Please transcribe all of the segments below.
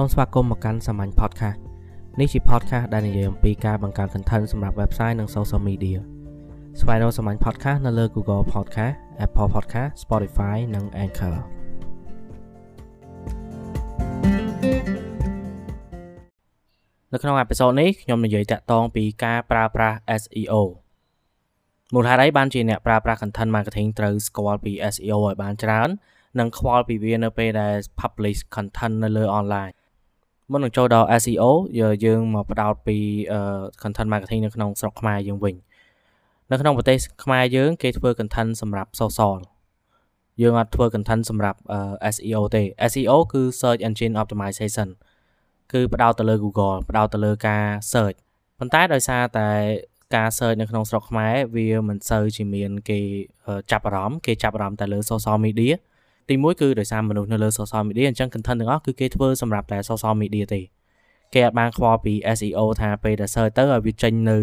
សូមស្វាគមន៍មកកាន់សាមញ្ញ podcast នេះជា podcast ដែលនិយាយអំពីការបង្កើត content សម្រាប់ website និង social media ស្វែងរកសាមញ្ញ podcast នៅលើ Google Podcast Apple Podcast Spotify និង Anchor នៅក្នុងអេពីសូតនេះខ្ញុំនិយាយតាក់ទងពីការប្រើប្រាស់ SEO មូលហេតុអីបានជាអ្នកប្រើប្រាស់ content marketing ត្រូវស្គាល់ពី SEO ឲ្យបានច្រើន និងខ្វល់ពីវានៅពេលដែល publish content នៅលើ online មុននឹងចូលដល់ SEO យើងមកផ្ដោតពី content marketing នៅក្នុងស្រុកខ្មែរយើងវិញនៅក្នុងប្រទេសខ្មែរយើងគេធ្វើ content សម្រាប់ social យើងអត់ធ្វើ content សម្រាប់ SEO ទេ SEO គឺ search engine optimization គឺផ្ដោតទៅលើ Google ផ្ដោតទៅលើការ search ប៉ុន្តែដោយសារតែការ search នៅក្នុងស្រុកខ្មែរវាមិនសូវជាមាន គេចាប់អារម្មណ៍គេចាប់អារម្មណ៍តែលើ social media ទីមួយគឺដោយសារមនុស្សនៅលើ social media អញ្ចឹង content ទាំងអស់គឺគេធ្វើសម្រាប់តែ social media ទេគេអាចបានខ្វល់ពី SEO ថាពេលដែល search ទៅឲ្យវាចេញនៅ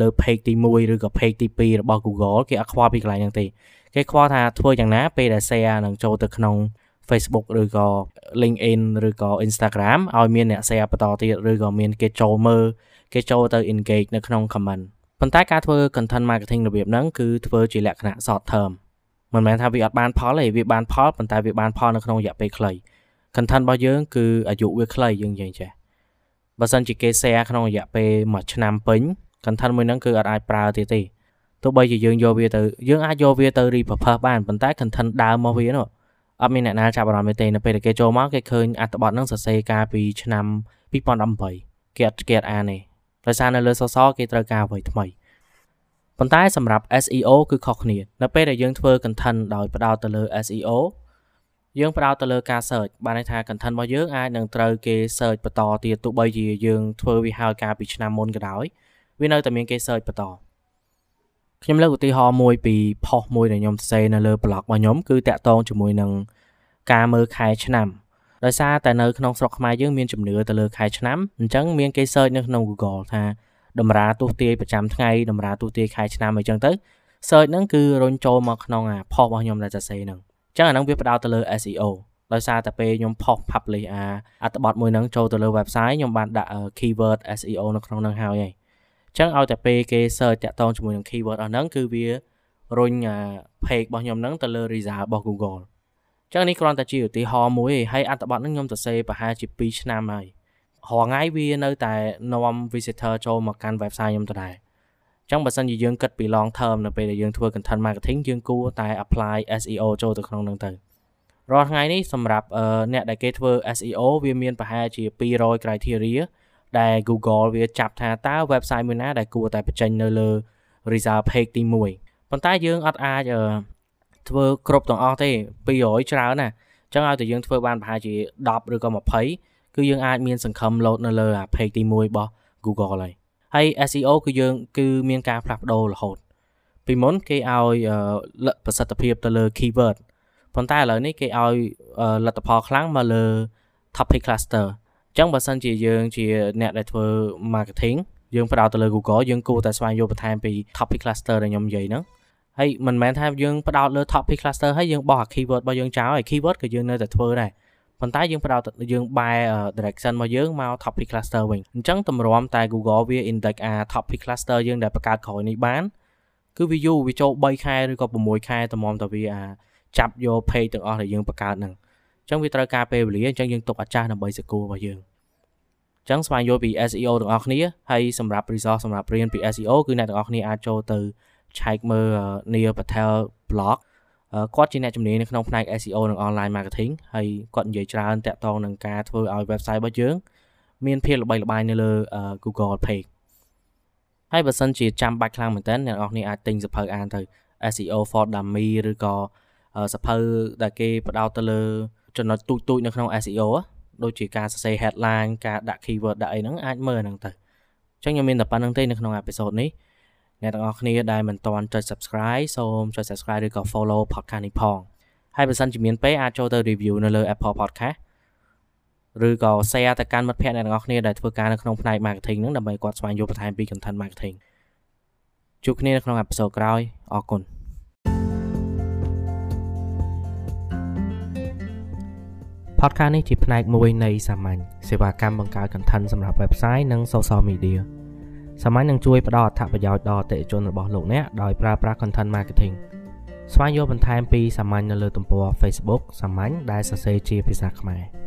លើ page ទី1ឬក៏ page ទី2របស់ Google គេអត់ខ្វល់ពីកន្លែងហ្នឹងទេគេខ្វល់ថាធ្វើយ៉ាងណាពេលដែល share នឹងចូលទៅក្នុង Facebook ឬក៏ LinkedIn ឬក៏ Instagram ឲ្យមានអ្នក share បន្តទៀតឬក៏មានគេចូលមើលគេចូលទៅ engage នៅក្នុង comment ប៉ុន្តែការធ្វើ content marketing របៀបហ្នឹងគឺធ្វើជាលក្ខណៈ short term មិនមែនថាវាអត់បានផលទេវាបានផលប៉ុន្តែវាបានផលនៅក្នុងរយៈពេលខ្លី content របស់យើងគឺអាយុវាខ្លីយើងនិយាយចេះបើសិនជាគេ share ក្នុងរយៈពេល1ឆ្នាំពេញ content មួយហ្នឹងគឺអត់អាចប្រើទៀតទេទោះបីជាយើងយកវាទៅយើងអាចយកវាទៅ repurpose បានប៉ុន្តែ content ដើមរបស់វានោះអត់មានអ្នកណាចាប់អារម្មណ៍ទេនៅពេលដែលគេចូលមកគេឃើញអត្ថបទហ្នឹងសរសេរកាលពីឆ្នាំ2018គេអត់គេអត់អានទេដោយសារនៅលើសសរគេត្រូវការអ្វីថ្មី ប៉ុន្តែសម្រាប់ SEO គឺខុសគ្នា នៅពេលដែលយើងធ្វើ content ដោយផ្ដោតទៅលើ SEO យើងផ្ដោតទៅលើការ search បានន័យថា content របស់យើងអាចនឹងត្រូវគេ search បន្តទៀតទោះបីជាយើងធ្វើវាហើយកាលពីឆ្នាំមុនក៏ដោយវានៅតែមានគេ search បន្តខ្ញុំលើកឧទាហរណ៍មួយពី post មួយដែលខ្ញុំសរសេរនៅលើ blog របស់ខ្ញុំគឺតាក់ទងជាមួយនឹងការមើលខែឆ្នាំដោយសារតែនៅក្នុងស្រុកខ្មែរយើងមានជំនឿទៅលើខែឆ្នាំអញ្ចឹងមានគេ search នៅក្នុង Google ថា តម្រាទស្សទាយប្រចាំថ្ងៃតម្រាទស្សទាយខែឆ្នាំអីចឹងទៅ search ហ្នឹងគឺរុញចូលមកក្នុងអា post របស់ខ្ញុំដែលសរសេរហ្នឹងអញ្ចឹងអាហ្នឹងវាផ្ដោតទៅលើ SEO ដោយសារតែពេលខ្ញុំ post publish អាអត្ថបទមួយហ្នឹងចូលទៅលើ website ខ្ញុំបានដាក់ keyword SEO នៅក្នុងហ្នឹងហើយហើយអញ្ចឹងឲ្យតែពេលគេ search តាក់ទងជាមួយនឹង keyword អស់ហ្នឹងគឺវារុញអា page របស់ខ្ញុំហ្នឹងទៅលើ result របស់ Google អញ្ចឹងនេះគ្រាន់តែជាឧទាហរណ៍មួយហើយអត្ថបទហ្នឹងខ្ញុំសរសេរប្រហែលជា2ឆ្នាំហើយ រាល់ថ្ងៃវានៅតែនាំ visitor ចូលមកកាន់ website ខ្ញុំដដែលអញ្ចឹងបើសិនជាយើងគិតពី long term នៅពេលដែលយើងធ្វើ content marketing យើងគួរតែ apply SEO ចូលទៅក្នុងហ្នឹងទៅរាល់ថ្ងៃនេះសម្រាប់អ្នកដែលគេធ្វើ SEO វាមានប្រហែលជា200 criteria ដែល Google វាចាប់ថាតើ website មួយណាដែលគួរតែបញ្ចេញនៅលើ result page ទី1ប៉ុន្តែយើងអត់អាចធ្វើគ្រប់ទាំងអស់ទេ200ច្រើនណាអញ្ចឹងឲ្យតែយើងធ្វើបានប្រហែលជា10ឬក៏20 គឺយើងអាចមានសង្ឃឹម load នៅលើអា page ទី1របស់ Google ហើយហើយ SEO គឺយើងគឺមានការផ្លាស់ប្ដូររហូតពីមុនគេឲ្យប្រសិទ្ធភាពទៅលើ keyword ប៉ុន្តែឥឡូវនេះគេឲ្យលទ្ធផលខ្លាំងមកលើ topic cluster អញ្ចឹងបើសិនជាយើងជាអ្នកដែលធ្វើ marketing យើងផ្ដោតទៅលើ Google យើងគួរតែស្វែងយល់បន្ថែមពី topic cluster ដែលខ្ញុំនិយាយហ្នឹងហើយមិនមែនថាយើងផ្ដោតលើ topic cluster ហើយយើងបោះអា keyword របស់យើងចោលហើយ keyword ក៏យើងនៅតែធ្វើដែរ ប៉ុន្តែយើងផ្ដោតយើងបែរ direction របស់យើងមក topic cluster វិញអញ្ចឹងតម្រាំតែ Google វា index អា topic cluster យើងដែលបង្កើតក្រោយនេះបានគឺវាយូរវាចូល3ខែឬក៏6ខែតម្រាំតែវាអាចាប់យក page ទាំងអស់ដែលយើងបង្កើតហ្នឹងអញ្ចឹងវាត្រូវការពេលវេលាអញ្ចឹងយើងទុកអាចាស់ដើម្បីសកលរបស់យើងអញ្ចឹងស្វែងយល់ពី SEO ទាំងអស់គ្នាហើយសម្រាប់ resource សម្រាប់រៀនពី SEO គឺអ្នកទាំងអស់គ្នាអាចចូលទៅឆែកមើល Neil Patel blog គាត់ជាអ្នកជំនាញនៅក្នុងផ្នែក SEO និង online marketing ហើយគាត់និយាយច្រើនតាក់ទងនឹងការធ្វើឲ្យ website របស់យើង មានភាពល្បីល្បាញនៅលើ Google page ហើយបើសិនជាចាំបាច់ខ្លាំងមែនទែនអ្នកនរគ្នាអាចទិញសភៅអានទៅ SEO for Dummy ឬក៏សភៅដែលគេផ្ដោតទៅលើ ចំណុចទូចទូចនៅក្នុង SEO ដូចជាការសរសេរ headline ការដាក់ keyword ដាក់អីហ្នឹងអាចមើលហ្នឹងទៅអញ្ចឹងខ្ញុំមានតែប៉ុណ្្នឹងទេនៅក្នុងអេពីសូតនេះ អ្នកទាំងអស់គ្នាដែលមិនទាន់ចុច subscribe សូមចុច subscribe ឬក៏ follow podcast នេះផងហើយបើសិនជាមានពេលអាចចូលទៅ review នៅលើ Apple Podcast ឬក៏ share ទៅកាន់មិត្តភ័ក្តិអ្នកទាំងអស់គ្នាដែលធ្វើការនៅក្នុងផ្នែក marketing ហ្នឹងដើម្បីគាត់ស្វែងយល់បន្ថែមពី content marketing ជួបគ្នានៅក្នុងអេពីសូតក្រោយអរគុណ Podcast នេះជាផ្នែកមួយនៃសាមញ្ញសេវាកម្មបង្កើត content សម្រាប់ website និង social media សាមញ្ញនឹងជួយផ្ដល់អត្ថប្រយោជន៍ដល់អតិថិជនរបស់លោកអ្នកដោយប្រើប្រាស់ content marketing ស្វែងយល់បន្ថែមពីសាមញ្ញនៅលើទំព័រ Facebook សាមញ្ញដែលសរសេរជាភាសាខ្មែរ